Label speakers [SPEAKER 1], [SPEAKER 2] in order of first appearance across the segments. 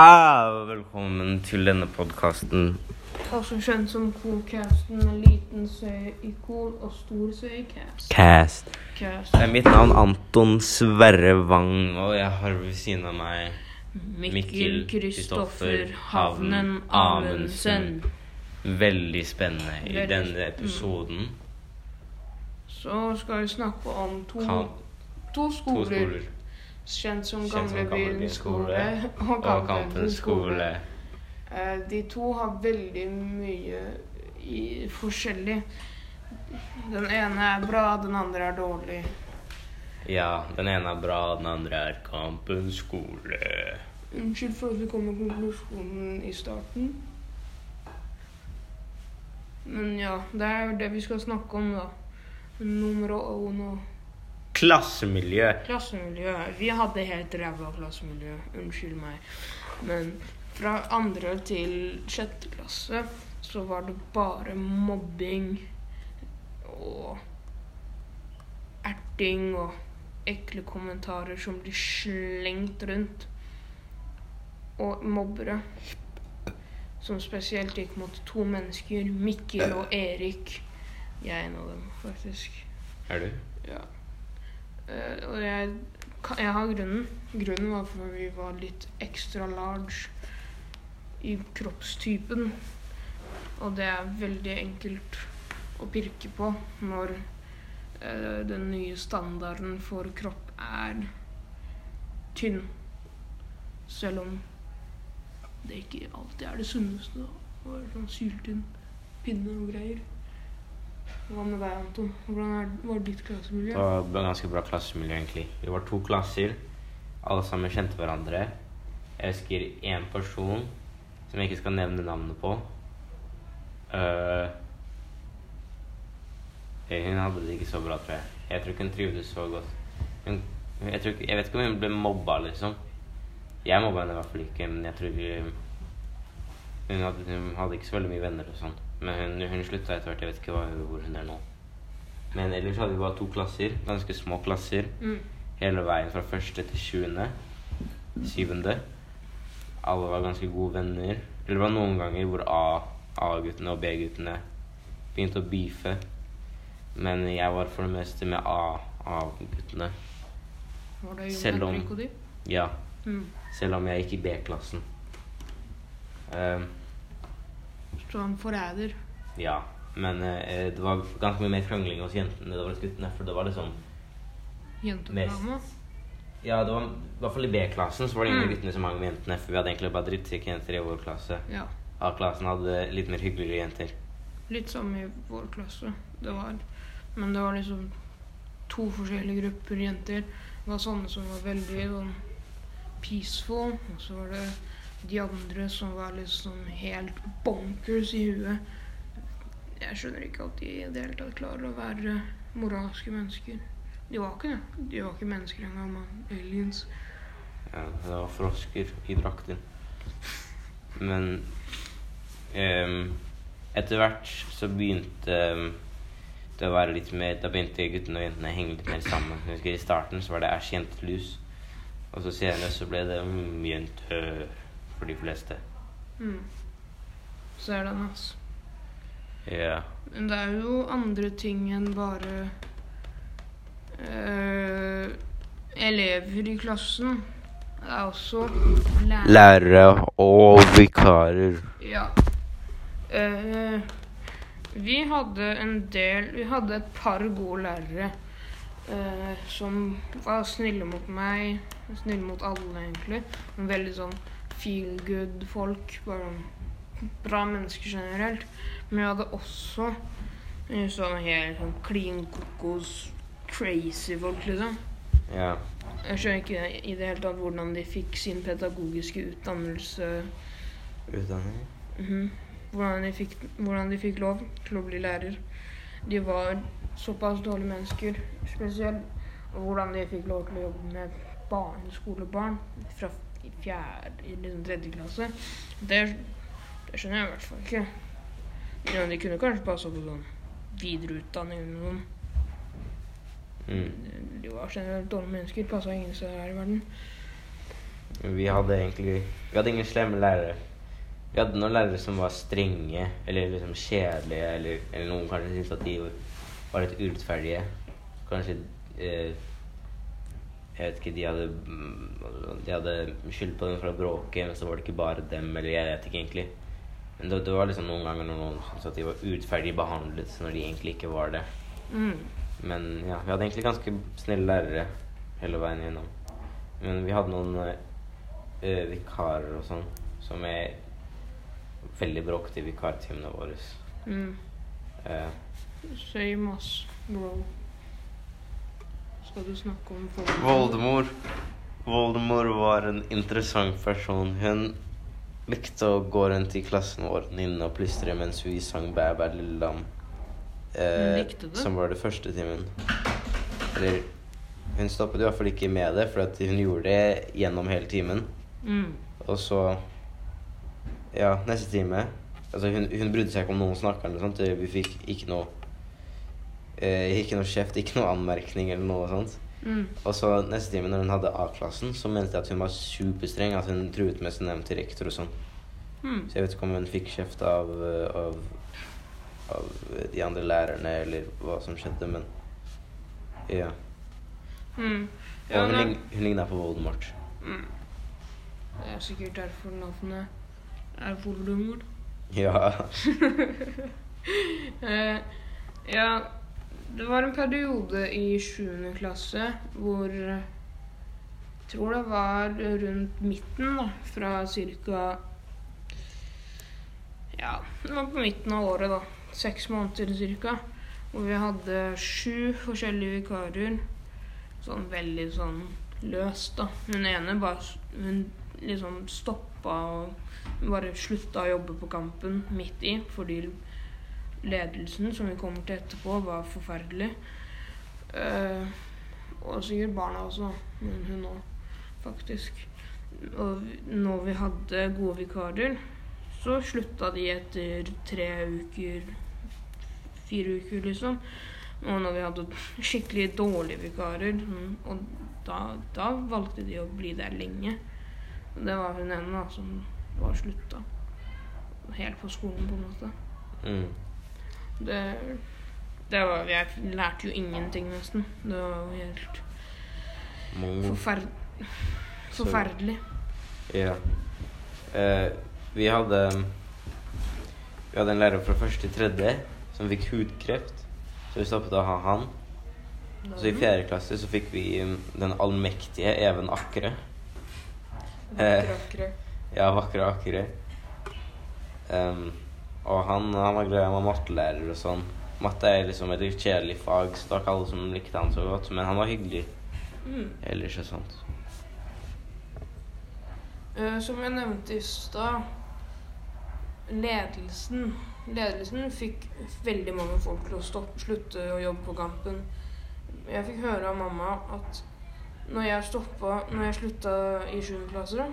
[SPEAKER 1] Ah, velkommen til denne podkasten.
[SPEAKER 2] Også kjent som Coolcasten med liten Cool og stor i Cast.
[SPEAKER 1] Cast. Det er mitt navn Anton Sverre Wang, og jeg har ved siden av meg
[SPEAKER 2] Mikkel Kristoffer Havnen Amundsen.
[SPEAKER 1] Veldig spennende i
[SPEAKER 2] Veldig
[SPEAKER 1] denne episoden.
[SPEAKER 2] Så skal vi snakke om to,
[SPEAKER 1] Kan,
[SPEAKER 2] to
[SPEAKER 1] to
[SPEAKER 2] skoler. Kjent som Gamlebyen skole og
[SPEAKER 1] Og
[SPEAKER 2] Kampen skole. Eh, De to har veldig mye i forskjellig. Den ene er bra, den andre er dårlig.
[SPEAKER 1] Ja, den ene er bra, den andre er Kampen skole.
[SPEAKER 2] Unnskyld for at vi kom med konklusjonen i starten. Men ja, det er jo det vi skal snakke om, da. Nummer uno.
[SPEAKER 1] Klassemiljø.
[SPEAKER 2] Klassemiljø. Vi hadde helt ræva klassemiljø. Unnskyld meg. Men fra andre til sjette klasse så var det bare mobbing og erting og ekle kommentarer som blir slengt rundt. Og mobbere som spesielt gikk mot to mennesker, Mikkel og Erik. Jeg er en av dem, faktisk.
[SPEAKER 1] Er du?
[SPEAKER 2] Ja. Eh, og jeg, jeg har grunnen. Grunnen var fordi vi var litt ekstra large i kroppstypen. Og det er veldig enkelt å pirke på når eh, den nye standarden for kropp er tynn. Selv om det ikke alltid er det sunneste. Å være sånn syltynn pinne og greier. Hva med deg, Anton? Hvordan er, var ditt klassemiljø?
[SPEAKER 1] Det var ganske bra klassemiljø, egentlig. Vi var to klasser. Alle sammen kjente hverandre. Jeg husker én person som jeg ikke skal nevne navnet på. Uh, hun hadde det ikke så bra, tror jeg. Jeg tror ikke hun trivdes så godt. Hun, jeg, ikke, jeg vet ikke om hun ble mobba, liksom. Jeg mobba henne i hvert fall ikke, men jeg tror ikke hun hadde, hun hadde ikke så veldig mye venner og sånn. Men hun, hun slutta etter hvert. Jeg vet ikke hva, hvor hun er nå. Men ellers hadde vi bare to klasser. Ganske små klasser.
[SPEAKER 2] Mm.
[SPEAKER 1] Hele veien fra første til sjuende. Syvende. Alle var ganske gode venner. Eller det var noen ganger hvor A-guttene og B-guttene begynte å beefe. Men jeg var for det meste med A-guttene.
[SPEAKER 2] Var det
[SPEAKER 1] Selv om-? Ja,
[SPEAKER 2] Mm.
[SPEAKER 1] selv om jeg gikk i B-klassen. Ehm,
[SPEAKER 2] Så han forræder.
[SPEAKER 1] ja, men eh, det var ganske mye mer krangling hos jentene enn det var hos guttene. For det var liksom
[SPEAKER 2] Jenteprogrammet.
[SPEAKER 1] Ja, det var i hvert fall i B-klassen så var det ingen
[SPEAKER 2] Mm.
[SPEAKER 1] guttene som hang med jentene. For vi hadde egentlig bare drittsekke jenter i vår klasse.
[SPEAKER 2] Ja.
[SPEAKER 1] A-klassen hadde litt mer hyggelige jenter.
[SPEAKER 2] Litt samme i vår klasse. Det var Men det var liksom to forskjellige grupper jenter. Det var sånne som var veldig sånn peaceful, og så var det de andre som var liksom helt bonkers i huet. Jeg skjønner ikke at de i det hele tatt klarer å være moralske mennesker. De var ikke det. De var ikke mennesker engang, men aliens.
[SPEAKER 1] Ja, det var frosker i drakter. Men um, etter hvert så begynte um, det å være litt mer Da begynte guttene og jentene å henge litt mer sammen. Husker I starten så var det æsj, jentelus. Og så senere så ble det mm, jente for de fleste.
[SPEAKER 2] Mm. Så er den, altså.
[SPEAKER 1] Ja.
[SPEAKER 2] Men det er jo andre ting enn bare øh, elever i klassen. Det er også lærere.
[SPEAKER 1] Lærere og vikarer.
[SPEAKER 2] Ja. Uh, vi hadde en del Vi hadde et par gode lærere uh, som var snille mot meg. Snille mot alle, egentlig. Men veldig sånn feel good-folk. Bare bra mennesker generelt. Men jeg hadde også sånne sånn helt sånn klin kokos crazy folk, liksom.
[SPEAKER 1] Ja.
[SPEAKER 2] Jeg skjønner ikke i det hele tatt hvordan de fikk sin pedagogiske utdannelse.
[SPEAKER 1] Utdanning.
[SPEAKER 2] Mhm. hvordan, de fikk, hvordan de fikk lov til å bli lærer. De var såpass dårlige mennesker, spesielt. Og hvordan de fikk lov til å jobbe med barneskolebarn fra i fjerde, i liksom tredje klasse. Det, det skjønner jeg i hvert fall ikke. Ja, de kunne kanskje passa på sånn videreutdanning eller noe.
[SPEAKER 1] Mm.
[SPEAKER 2] De var generelt dårlige mennesker. Passa ingen steder her i verden.
[SPEAKER 1] Vi hadde egentlig Vi hadde ingen slemme lærere. Vi hadde noen lærere som var strenge eller liksom kjedelige, eller, eller noen kanskje syntes at de var litt urettferdige. Kanskje eh, Jeg vet ikke, de hadde mm, De hadde skyld på dem for å bråke, men så var det ikke bare dem, eller jeg vet ikke egentlig. Men det, det var liksom noen ganger når noen syntes at de var urettferdig behandlet når de egentlig ikke var det.
[SPEAKER 2] Mm.
[SPEAKER 1] Men ja, vi hadde egentlig ganske snille lærere hele veien gjennom. Men vi hadde noen eh, vikarer og sånn som er veldig bråkete i vikartimene våre.
[SPEAKER 2] Mm.
[SPEAKER 1] Uh,
[SPEAKER 2] Same us, bro. Skal du snakke om Voldemort?
[SPEAKER 1] Voldemort Voldemor var en interessant person. Hun likte å gå rundt i klassen vår inne og plystre mens vi sang Bæ, bæ, lille lam. Eh? Som var det første timen. Eller Hun stoppet i hvert fall ikke med det, for hun gjorde det gjennom hele timen.
[SPEAKER 2] Mm.
[SPEAKER 1] Og så Ja, neste time Altså, hun, hun brydde seg ikke om noen snakker eller noe sånt. Vi fikk ikke noe eh, Ikke noe kjeft, ikke noe anmerkning eller noe sånt.
[SPEAKER 2] Mm.
[SPEAKER 1] Og så neste time, når hun hadde A-klassen, så mente jeg at hun var superstreng. At hun truet med sin til rektor og sånn.
[SPEAKER 2] Mm.
[SPEAKER 1] Så jeg vet ikke om hun fikk kjeft av, av, av de andre lærerne, eller hva som skjedde, men Ja.
[SPEAKER 2] Mm.
[SPEAKER 1] Og hun,
[SPEAKER 2] det,
[SPEAKER 1] hun ligna på Voldemort.
[SPEAKER 2] mm. det er sikkert derfor navnet er Voldemort.
[SPEAKER 1] Ja.
[SPEAKER 2] Eh, ja, det var en periode i 7. klasse hvor Jeg tror det var rundt midten, da. Fra ca. Ja, det var på midten av året, da. Seks måneder ca. Hvor vi hadde sju forskjellige vikarer. Sånn veldig sånn løst, da. Hun ene bare Hun liksom stoppa og bare slutta å jobbe på kampen midt i fordi ledelsen, som vi kommer til etterpå, var forferdelig. Uh, og sikkert barna også, men hun òg, faktisk. Og når vi hadde gode vikarer, så slutta de etter tre uker, fire uker, liksom. Og når vi hadde skikkelig dårlige vikarer, mm, og da, da valgte de å bli der lenge. Og det var hun ene da, som var slutta. Helt på skolen, på en måte.
[SPEAKER 1] Mm.
[SPEAKER 2] Det, det var, jeg lærte jo ingenting, nesten. Det var jo helt forferd, forferdelig.
[SPEAKER 1] Ja. Eh, vi hadde Vi hadde en lærer fra første til tredje som fikk hudkreft. Så vi stoppet å ha han. Så i fjerde klasse så fikk vi um, den allmektige Even Akre.
[SPEAKER 2] Vakre, vakre.
[SPEAKER 1] Ja, vakre Akre. Um, og han, han var glad i var mattelærer og sånn. Matte er liksom et litt kjedelig fag, så det var ikke alle som likte han så godt. Men han var hyggelig
[SPEAKER 2] Mm.
[SPEAKER 1] ellers og sånt.
[SPEAKER 2] Eh, som jeg nevnte i stad, ledelsen Ledelsen fikk veldig mange folk til å stoppe, slutte å jobbe på Kampen. Jeg fikk høre av mamma at når jeg stoppa Når jeg slutta i 7. klasse,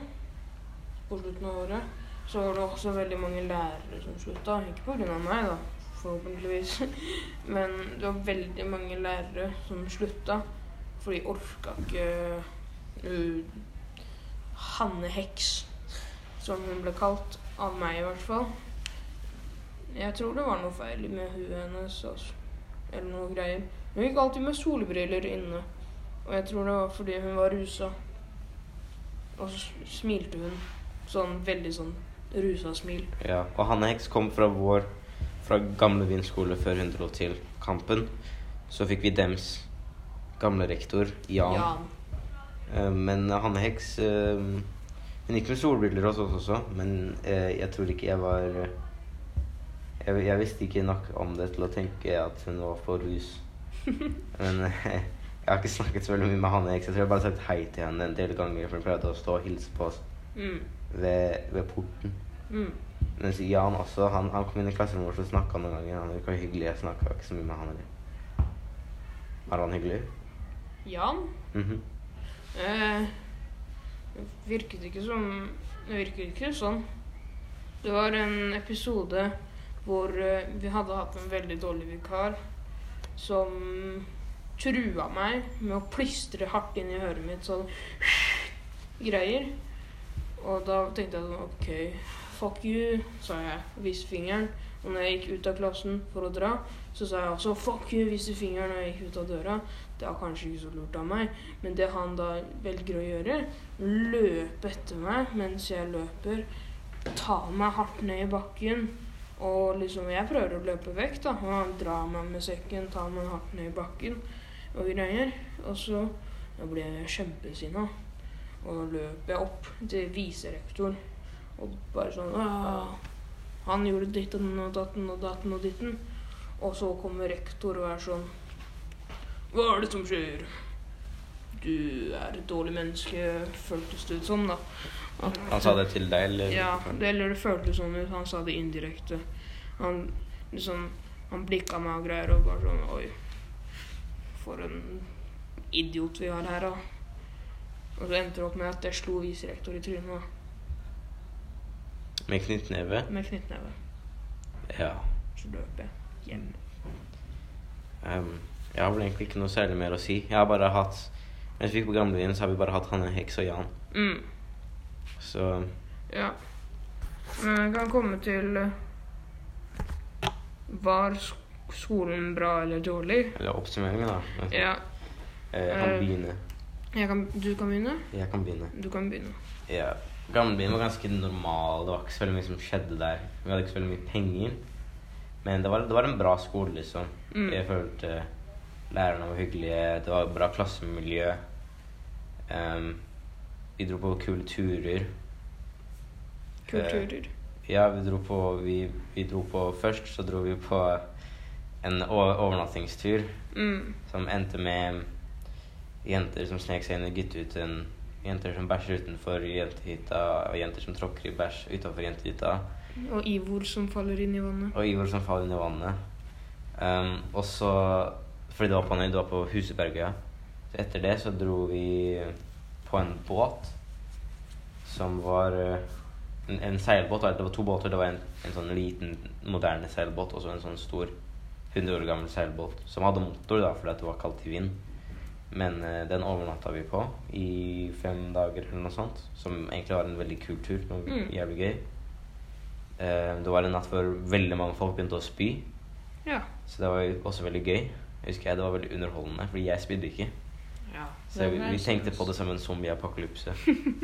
[SPEAKER 2] på slutten av året, så var det også veldig mange lærere som slutta. Ikke pga. meg, da, forhåpentligvis. Men det var veldig mange lærere som slutta, for de orka ikke uh, Hanne Heks, som hun ble kalt. Av meg, i hvert fall. Jeg tror det var noe feil med huet hennes. Altså. Eller noe greier. Hun gikk alltid med solbriller inne. Og jeg tror det var fordi hun var rusa. Og så smilte hun. Sånn veldig sånn rusa smil.
[SPEAKER 1] Ja, og Hanne Heks kom fra vår Fra gamle Vind skole før hun dro til Kampen. Så fikk vi dems gamle rektor, Jan.
[SPEAKER 2] Jan.
[SPEAKER 1] Eh, men Hanne Heks eh, Hun gikk med solbriller hos oss også, men eh, jeg tror ikke jeg var jeg, jeg visste ikke nok om det til å tenke at hun var for rus. Men jeg har ikke snakket så veldig mye med Hanne Heks. Jeg tror jeg bare har sagt hei til henne en del ganger, for hun pleide å stå og hilse på oss
[SPEAKER 2] Mm.
[SPEAKER 1] ved, ved porten.
[SPEAKER 2] Mm.
[SPEAKER 1] Mens Jan også, han, han kom inn i klasserommet vårt og snakka noen ganger. Han virka hyggelig. Jeg snakka ikke så mye med han heller. Er han hyggelig?
[SPEAKER 2] Jan?
[SPEAKER 1] Mhm.
[SPEAKER 2] Eh, det virket ikke som Det virket ikke sånn. Det var en episode hvor eh, vi hadde hatt en veldig dårlig vikar som trua meg med å plystre hardt inn i øret mitt sånn greier. Og da tenkte jeg sånn OK, fuck you, sa jeg. Viste fingeren. Og når jeg gikk ut av klassen for å dra, så sa jeg også fuck you, viste fingeren når jeg gikk ut av døra. Det var kanskje ikke så lurt av meg, men det han da velger å gjøre, løpe etter meg mens jeg løper, ta meg hardt ned i bakken. Og liksom, jeg prøver å løpe vekk, da. Og han drar meg med sekken, tar meg hardt ned i bakken og greier. Og så da blir jeg kjempesinna. Og da løper jeg opp til viserektoren og bare sånn Han gjorde ditten og datten og datten og ditten. Og så kommer rektor og er sånn Hva er det som skjer? Du er et dårlig menneske, føltes det ut som, da.
[SPEAKER 1] Han sa det til deg, eller?
[SPEAKER 2] ja, det, eller det føltes sånn ut. Han sa det indirekte. Han liksom Han blikka meg og greier og bare sånn Oi, for en idiot vi har her, da. Og så endte det opp med at jeg slo viserektor i trynet da,
[SPEAKER 1] Med knyttneve?
[SPEAKER 2] med knyttneve.
[SPEAKER 1] Ja.
[SPEAKER 2] Så løp jeg hjem.
[SPEAKER 1] Um, jeg har vel egentlig ikke noe særlig mer å si. Jeg har bare hatt Mens vi gikk på Gamlebyen, så har vi bare hatt Hanne Heks og Jan.
[SPEAKER 2] Mm,
[SPEAKER 1] Så
[SPEAKER 2] ja. Men jeg kan komme til Var skolen bra eller dårlig?
[SPEAKER 1] Eller oppsummeringen, da.
[SPEAKER 2] Ja.
[SPEAKER 1] eh, han
[SPEAKER 2] Eh.
[SPEAKER 1] begynne.
[SPEAKER 2] Jeg kan, du kan begynne?
[SPEAKER 1] Jeg kan begynne.
[SPEAKER 2] Du kan begynne.
[SPEAKER 1] Ja. Gamlebyen var ganske normal. Det var ikke så veldig mye som skjedde der. Vi hadde ikke så veldig mye penger. Men det var, det var en bra skole, liksom.
[SPEAKER 2] Mm.
[SPEAKER 1] Jeg følte lærerne var hyggelige. Det var bra klassemiljø. Um, vi dro på kule turer.
[SPEAKER 2] Kulturer.
[SPEAKER 1] Ja, vi dro på vi, vi dro på Først så dro vi på en overnattingstur
[SPEAKER 2] Mm.
[SPEAKER 1] som endte med jenter som snek seg inn i guttehytten. Jenter som bæsjer utenfor jentehytta, og jenter som tråkker i bæsj utenfor jentehytta.
[SPEAKER 2] Og Ivor som faller inn i vannet.
[SPEAKER 1] Og Ivor som faller inn i vannet. Um, og så Fordi det var på, det var på Husebergøya. Så etter det så dro vi på en båt som var eh, en, en seilbåt. Det var to båter. Det var en, en sånn liten, moderne seilbåt og så en sånn stor 100 år gammel seilbåt som hadde motor da, fordi det var kaldt i vind. Men eh, den overnatta vi på i fem dager eller noe sånt. Som egentlig var en veldig kul tur. Var
[SPEAKER 2] Mm.
[SPEAKER 1] jævlig gøy. Eh, det var en natt hvor veldig mange folk begynte å spy.
[SPEAKER 2] Ja.
[SPEAKER 1] Så det var også veldig gøy. Jeg husker jeg Det var veldig underholdende, fordi jeg spydde ikke.
[SPEAKER 2] ja.
[SPEAKER 1] Så vi, vi tenkte på det som en zombieapokalypse.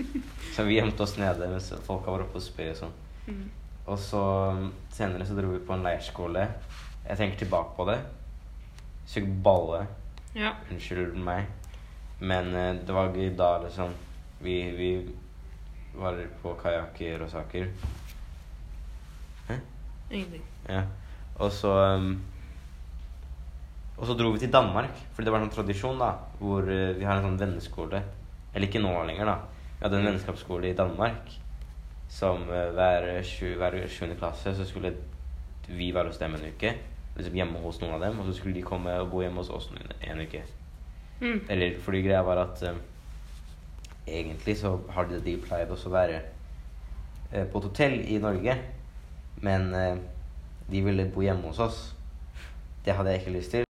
[SPEAKER 1] så vi gjemte oss nede mens folka var oppe og spy og sånn.
[SPEAKER 2] Mm.
[SPEAKER 1] Og så um, senere så dro vi på en leirskole. Jeg tenker tilbake på det. Søkte balle.
[SPEAKER 2] Ja.
[SPEAKER 1] Unnskyld meg. Men eh, det var gøy da, liksom. Vi, vi var på kajakker og saker. Hæ?
[SPEAKER 2] Ingenting.
[SPEAKER 1] Ja. Og så um, Og så dro vi til Danmark, fordi det var en sånn tradisjon da hvor uh, vi har en sånn venneskole. Eller ikke nå lenger, da. Vi hadde en vennskapsskole i Danmark som uh, hver, sju, hver sjuende klasse så skulle vi være hos dem en uke. Liksom hjemme hos noen av dem, og så skulle de komme og bo hjemme hos oss en, en uke.
[SPEAKER 2] Mm.
[SPEAKER 1] Eller fordi greia var at eh, egentlig så har de, de pleid også å være uh, på et hotell i Norge. Men uh, de ville bo hjemme hos oss. Det hadde jeg ikke lyst til.